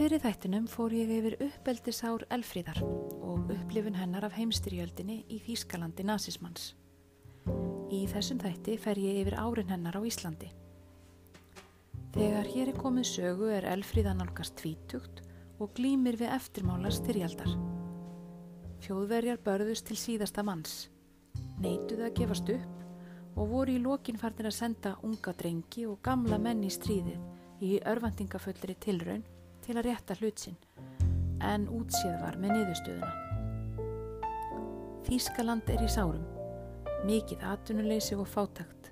fyrir þættinum fór ég yfir uppeldisár Elfríðar og upplifun hennar af heimstyrjöldinni í Þýskalandi nazismans. Í þessum þætti fer ég yfir árin hennar á Íslandi. Þegar hér er komið sögu er Elfríða nálgast tvítugt og glýmir við eftirmála styrjaldar. Fjóðverjar börðust til síðasta manns, neituð að gefast upp og voru í lokin farnir að senda unga drengi og gamla menn í stríðið í örvendingafullri tilraun til að rétta hlutsinn, en útsið var með niðurstöðuna. Þýskaland er í sárum, mikið atvinnuleysi og fátakt.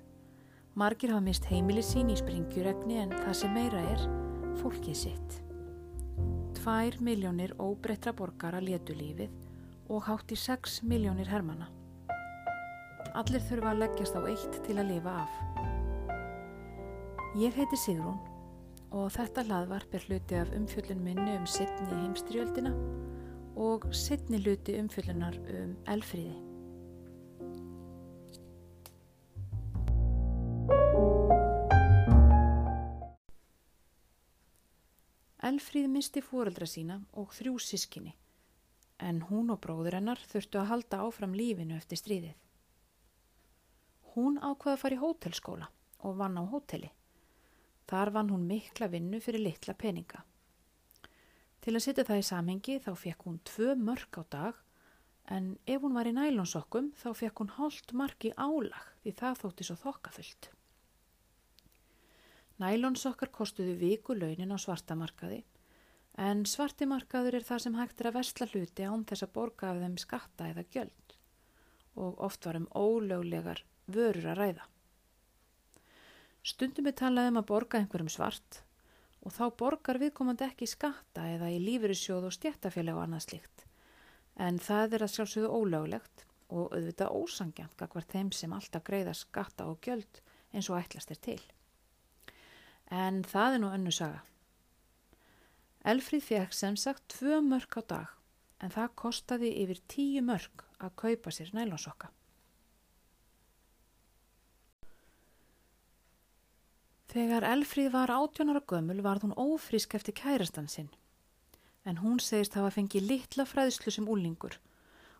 Margir hafa mist heimili sín í springjuregni en það sem meira er, fólkið sitt. Tvær miljónir óbreytra borgara letu lífið og hátt í 6 miljónir hermana. Allir þurfa að leggjast á eitt til að lifa af. Ég heiti Sigrún og þetta hlaðvarp er hluti af umfjöllun minni um sittni heimstriöldina og sittni hluti umfjöllunar um elfríði. Elfríð misti fóreldra sína og þrjú sískinni en hún og bróður hennar þurftu að halda áfram lífinu eftir stríðið. Hún ákvaði að fara í hótelskóla og vann á hóteli. Þar vann hún mikla vinnu fyrir litla peninga. Til að setja það í samhengi þá fekk hún tvö mörg á dag en ef hún var í nælonsokkum þá fekk hún hálft marki álag því það þótti svo þokkafullt. Nælonsokkar kostuðu viku launin á svartamarkaði en svartimarkaður er það sem hægt er að versla hluti án þess að borga af þeim skatta eða gjöld og oft var um ólöglegar vörur að ræða. Stundum er talað um að borga einhverjum svart og þá borgar viðkomandi ekki skatta eða í lífyrirsjóð og stjættafélag og annað slikt en það er að sjálfsögðu ólöglegt og auðvitað ósangjant gagvar þeim sem alltaf greiða skatta og gjöld eins og ætlast er til en það er nú önnu saga. Elfríð fekk sem sagt tvö mörg á dag en það kostaði yfir tíu mörg að kaupa sér nælonsokka. Þegar Elfríð var átjónara gömul varð hún ófrísk eftir kærastan sinn en hún segist hafa fengið litla fræðslu sem úlingur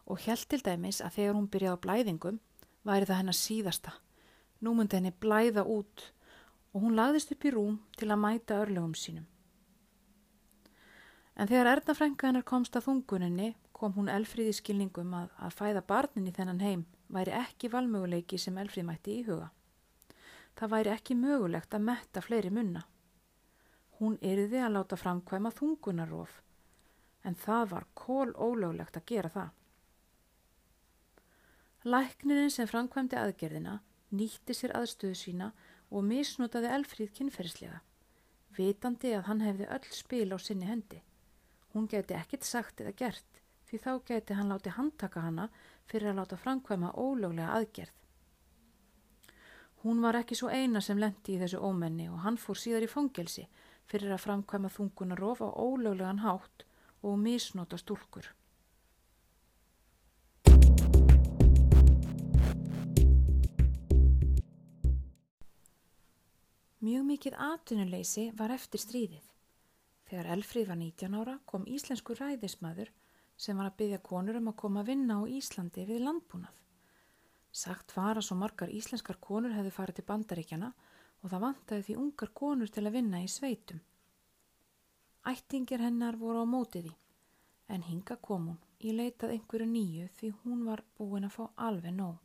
og held til dæmis að þegar hún byrjaði á blæðingum væri það hennar síðasta. Nú myndi henni blæða út og hún lagðist upp í rúm til að mæta örlögum sínum. En þegar Ernafrænka hennar komst að þunguninni kom hún elfríði skilningum að, að fæða barnin í þennan heim væri ekki valmöguleiki sem elfríð mætti í huga. Það væri ekki mögulegt að metta fleiri munna. Hún yrði að láta framkvæma þungunarof, en það var kól ólöglegt að gera það. Læknirinn sem framkvæmdi aðgerðina nýtti sér aðstöðu sína og misnotaði Elfríð kynferðslega, vitandi að hann hefði öll spil á sinni hendi. Hún geti ekkit sagt eða gert, því þá geti hann láti handtaka hana fyrir að láta framkvæma ólöglega aðgerð. Hún var ekki svo eina sem lendi í þessu ómenni og hann fór síðar í fangelsi fyrir að framkvæma þungunarof á ólöglegan hátt og misnota stúlkur. Mjög mikið atvinnuleysi var eftir stríðið. Þegar Elfríð var 19 ára kom íslensku ræðismadur sem var að byggja konur um að koma að vinna á Íslandi við landbúnað. Sagt var að svo margar íslenskar konur hefðu farið til bandaríkjana og það vantaði því ungar konur til að vinna í sveitum. Ættingir hennar voru á mótiði en hinga kom hún í leitað einhverju nýju því hún var búin að fá alveg nóg.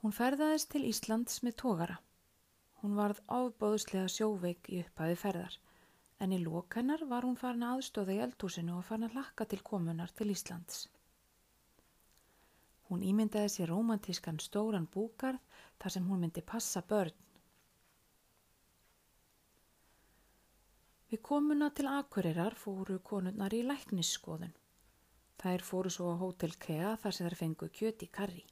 Hún ferðaðist til Íslands með tógara. Hún varð ábóðslega sjóveik í upphafi ferðar, en í lókennar var hún farin aðstóða í eldhúsinu og farin að lakka til komunar til Íslands. Hún ímyndaði sér romantískan stóran búkarð þar sem hún myndi passa börn. Við komuna til Akureyrar fóru konunnar í læknisskoðun. Þær fóru svo á Hotel Kea þar sem þær fengu kjöti karri.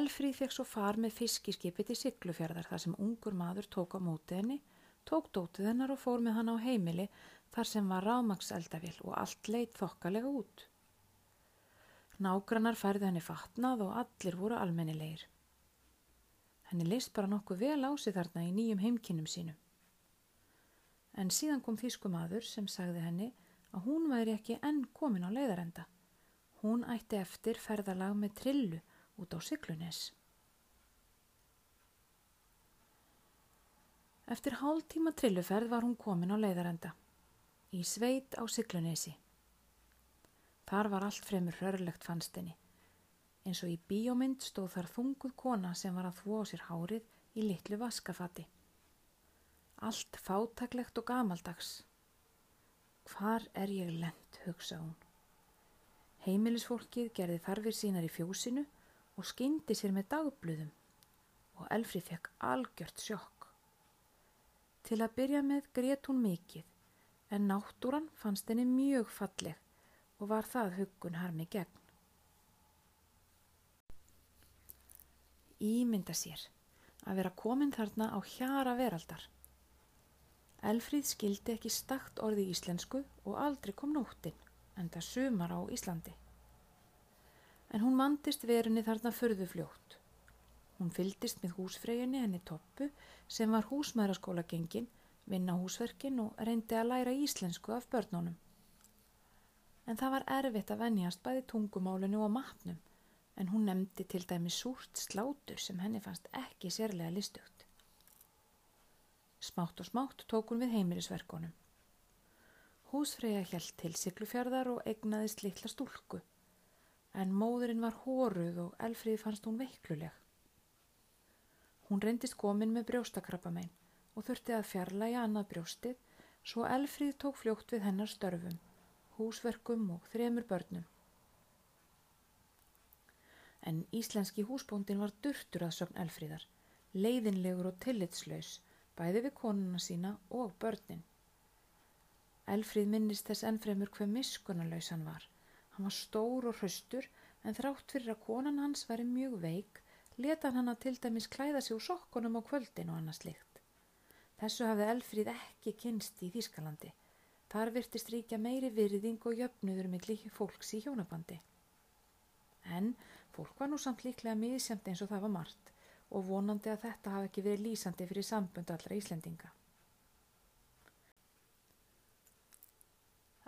Elfríð fekk svo far með fiskiskipi til Siglufjörðar þar sem ungur maður tók á móti henni, tók dótið hennar og fór með hann á heimili þar sem var rámakseldavill og allt leitt þokkalega út. Nágrannar færði henni fatnað og allir voru almennilegir. Henni leist bara nokkuð vel á sig þarna í nýjum heimkinnum sínum. En síðan kom þýskum aður sem sagði henni að hún væri ekki enn komin á leiðarenda. Hún ætti eftir ferðalag með trillu út á Siglunes. Eftir hálf tíma trilluferð var hún komin á leiðarenda, í sveit á Siglunesi. Þar var allt fremur hörlegt fannst henni. Eins og í bíómynd stóð þar þunguð kona sem var að þvó sér hárið í litlu vaskafati. Allt fátaklegt og gamaldags. Hvar er ég lent, hugsa hún. Heimilisfólkið gerði þarfir sínar í fjósinu og skyndi sér með dagbluðum og Elfri fekk algjört sjokk. Til að byrja með grétt hún mikið en náttúran fannst henni mjög falleg og var það huggun harmi gegn. Ímynda sér að vera komin þarna á hjara veraldar. Elfríð skildi ekki stakt orði í íslensku og aldrei kom nóttin, en það sumar á Íslandi. En hún mandist verunni þarna förðu fljótt. Hún fyldist með húsfreyjunni henni Toppu sem var húsmaðuraskóla gengin, vinna húsverkin og reyndi að læra íslensku af börnunum en það var erfitt að venjast bæði tungumálinu og matnum, en hún nefndi til dæmi súrt slátur sem henni fannst ekki sérlega listugt. Smátt og smátt tók hún við heimilisverkonum. Húsfreyja hjælt til siglufjörðar og egnaðist litla stúlku, en móðurinn var hóruð og Elfríði fannst hún veikluleg. Hún reyndist komin með brjóstakrappamein og þurfti að fjarlæga annað brjóstið, svo Elfríð tók fljótt við hennar störfum húsverkum og þremur börnum. En íslenski húsbóndin var durtur að sögn Elfríðar, leiðinlegur og tillitslaus, bæði við konuna sína og börnin. Elfríð minnist þess ennfremur hver miskunnulegs hann var. Hann var stór og hraustur en þrátt fyrir að konan hans væri mjög veik, leta hann að til dæmis klæða sig úr sokkunum á kvöldin og annars líkt. Þessu hafði Elfríð ekki kynst í Þýskalandi Þar virtist ríkja meiri virðing og jöfnuður millir fólks í hjónabandi. En fólk var nú samt líklega miðsjönd eins og það var margt og vonandi að þetta hafi ekki verið lýsandi fyrir sambund allra Íslendinga.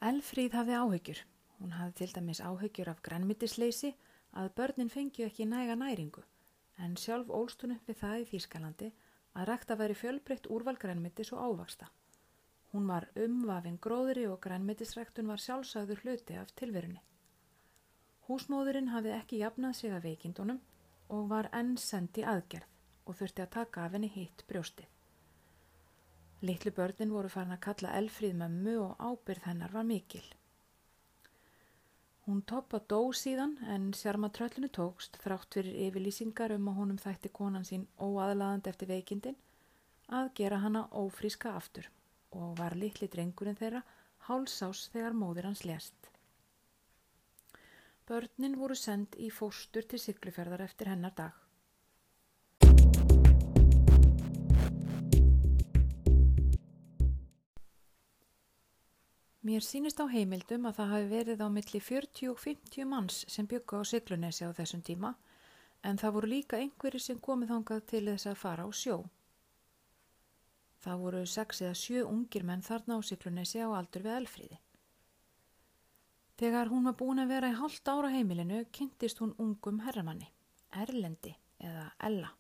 Elfríð hafði áhyggjur. Hún hafði til dæmis áhyggjur af grænmyndisleisi að börnin fengju ekki næga næringu en sjálf ólstunum við það í Þýrskalandi að rækta væri fjölbreytt úrval grænmyndis og ávaksta. Hún var umvafin gróðri og grænmetisræktun var sjálfsagður hluti af tilverunni. Húsmóðurinn hafði ekki jafnað sig af veikindunum og var enn sendi aðgerð og þurfti að taka af henni hitt brjóstið. Littlu börnin voru farin að kalla elfríð mömmu og ábyrð hennar var mikil. Hún toppa dó síðan en sjarma tröllinu tókst þrátt fyrir yfirlýsingar um að honum þætti konan sín óaðlaðand eftir veikindin að gera hana ófríska aftur og var litli drengurinn þeirra hálsás þegar móðir hans lest. Börnin voru sendt í fóstur til sykluferðar eftir hennar dag. Mér sínist á heimildum að það hafi verið á milli 40 og 50 manns sem byggu á syklunesi á þessum tíma en það voru líka einhverjir sem komið þangað til þess að fara á sjó. Það voru sex eða sjö ungir menn þarna á Siklunesi á aldur við Elfríði. Þegar hún var búin að vera í halvt ára heimilinu kynntist hún ungum herramanni, Erlendi eða Ella.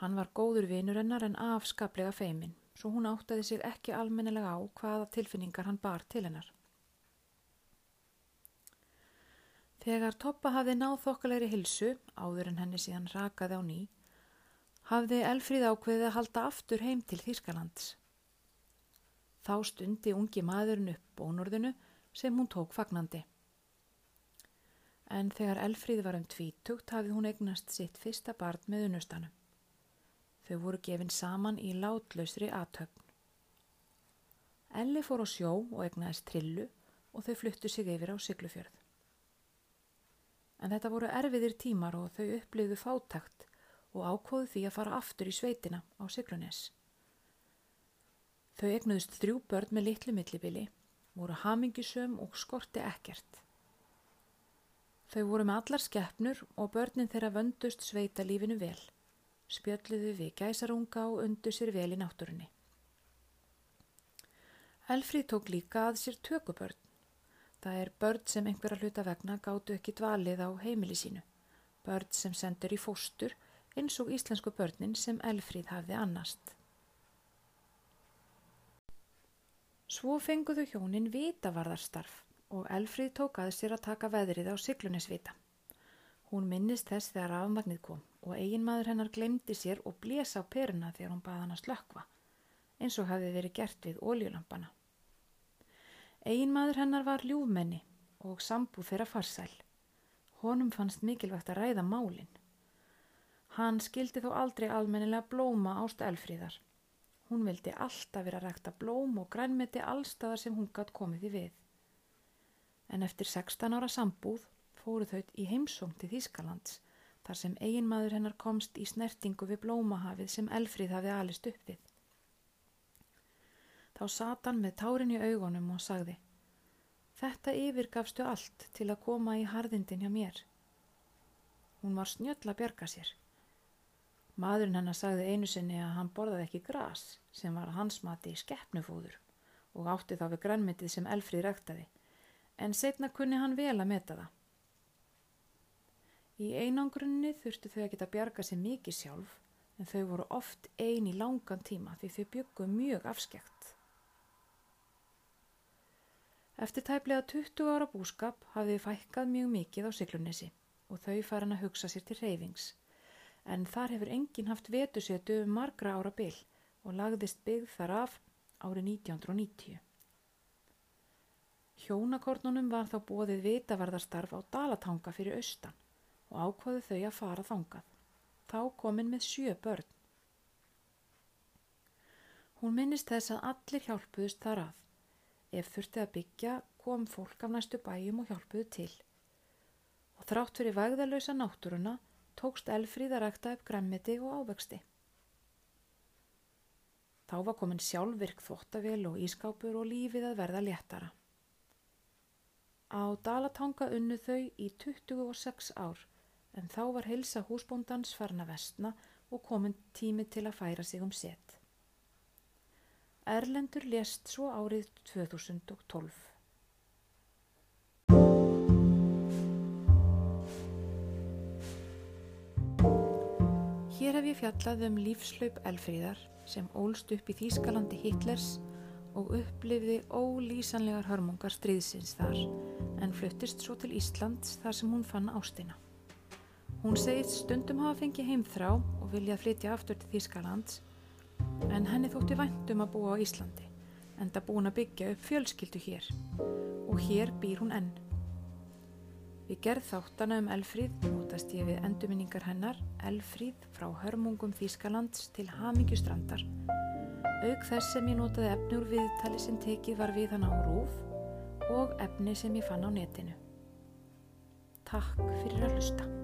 Hann var góður vinur hennar en afskaplega feimin, svo hún áttaði sig ekki almennilega á hvaða tilfinningar hann bar til hennar. Þegar Toppa hafði náð þokkalegri hilsu, áður en henni síðan rakaði á ný, hafði Elfríð ákveðið að halda aftur heim til Þýrskalands. Þá stundi ungi maðurinn upp bónorðinu sem hún tók fagnandi. En þegar Elfríð var um tvítugt hafði hún eignast sitt fyrsta barn með unustanum. Þau voru gefin saman í látlausri aðtöfn. Elli fór á sjó og egnaðist trillu og þau fluttu sig yfir á Siglufjörð. En þetta voru erfiðir tímar og þau upplifðu fátakt og ákóðu því að fara aftur í sveitina á Siglunes. Þau egnuðust þrjú börn með litlu millibili, voru hamingisum og skorti ekkert. Þau voru með allar skeppnur og börnin þeirra vöndust sveita lífinu vel. spjölluðu við gæsarunga og undu sér vel í náttúrunni. Elfríð tók líka að sér tökubörn. Það er börn sem einhverja hluta vegna gáttu ekki dvalið á heimili sínu. Börn sem sendur í fóstur eins og íslensku börnin sem Elfríð hafði annast. Svo fenguðu hjónin vitavarðarstarf og Elfríð tók að sér að taka veðrið á Siglunisvita. Hún minnist þess þegar afmagnið kom og eiginmaður hennar glemdi sér og blésa á peruna þegar hún baða hann að slökva, eins og hafi verið gert við óljulampana. Eiginmaður hennar var ljúfmenni og sambúð þeirra farsæl. Honum fannst mikilvægt að ræða málinn. Hann skildi þó aldrei almennilega blóma ást elfríðar. Hún vildi alltaf vera að rækta blóm og grænmeti allstaðar sem hún gatt komið í við. En eftir 16 ára sambúð fóru þau í heimsóm til Þýskalands þar sem eiginmaður hennar komst í snertingu við blómahafið sem elfríð hafið alist upp við. Þá sat hann með tárin í augunum og sagði Þetta yfirgafstu allt til að koma í harðindin hjá mér. Hún var snjöll að bjarga sér. Maðurinn hennar sagði einu sinni að hann borðaði ekki gras sem var hans mati í skeppnufóður og átti þá við grannmyndið sem Elfrið ræktaði en setna kunni hann vel að meta það. Í einangrunni þurftu þau að geta bjarga sér mikið sjálf en þau voru oft ein í langan tíma því þau byggu mjög afskekt. Eftir tæplega 20 ára búskap hafði fækkað mjög mikið á Siglunesi og þau farin að hugsa sér til reyfings. En þar hefur enginn haft vetusetu um margra ára byll og lagðist byggð þar af árið 1990. Hjónakornunum var þá bóðið vitavarðarstarf á Dalatanga fyrir austan og ákvaðu þau að fara þangað. Þá komin með sjö börn. Hún minnist þess að allir hjálpuðust þar að Ef þurfti að byggja kom fólk af næstu bæjum og hjálpuðu til. Og þrátt fyrir vægðalösa náttúruna tókst Elfríð að rækta upp græmmiti og ávexti. Þá var komin sjálfvirk þvóttavél og ískápur og lífið að verða léttara. Á Dalatanga unnu þau í 26 ár en þá var heilsa húsbóndans farna vestna og komin tími til að færa sig um set. Erlendur lést svo árið 2012. Hér hef ég fjallað um lífslaup Elfríðar sem ólst upp í Þýskalandi Hitlers og upplifði ólýsanlegar hörmungar stríðsins þar en fluttist svo til Íslands þar sem hún fann ástina. Hún segist stundum hafa fengið heimþrá og viljað flytja aftur til Þýskalands en henni þótti væntum að búa á Íslandi en það búin að byggja upp fjölskyldu hér og hér býr hún enn. Við gerð þáttana um Elfríð notast ég við endurminningar hennar Elfríð frá hörmungum Þýskalands til Hamingjustrandar auk þess sem ég notaði efni úr viðtali sem tekið var við hann á rúf og efni sem ég fann á netinu. Takk fyrir að hlusta.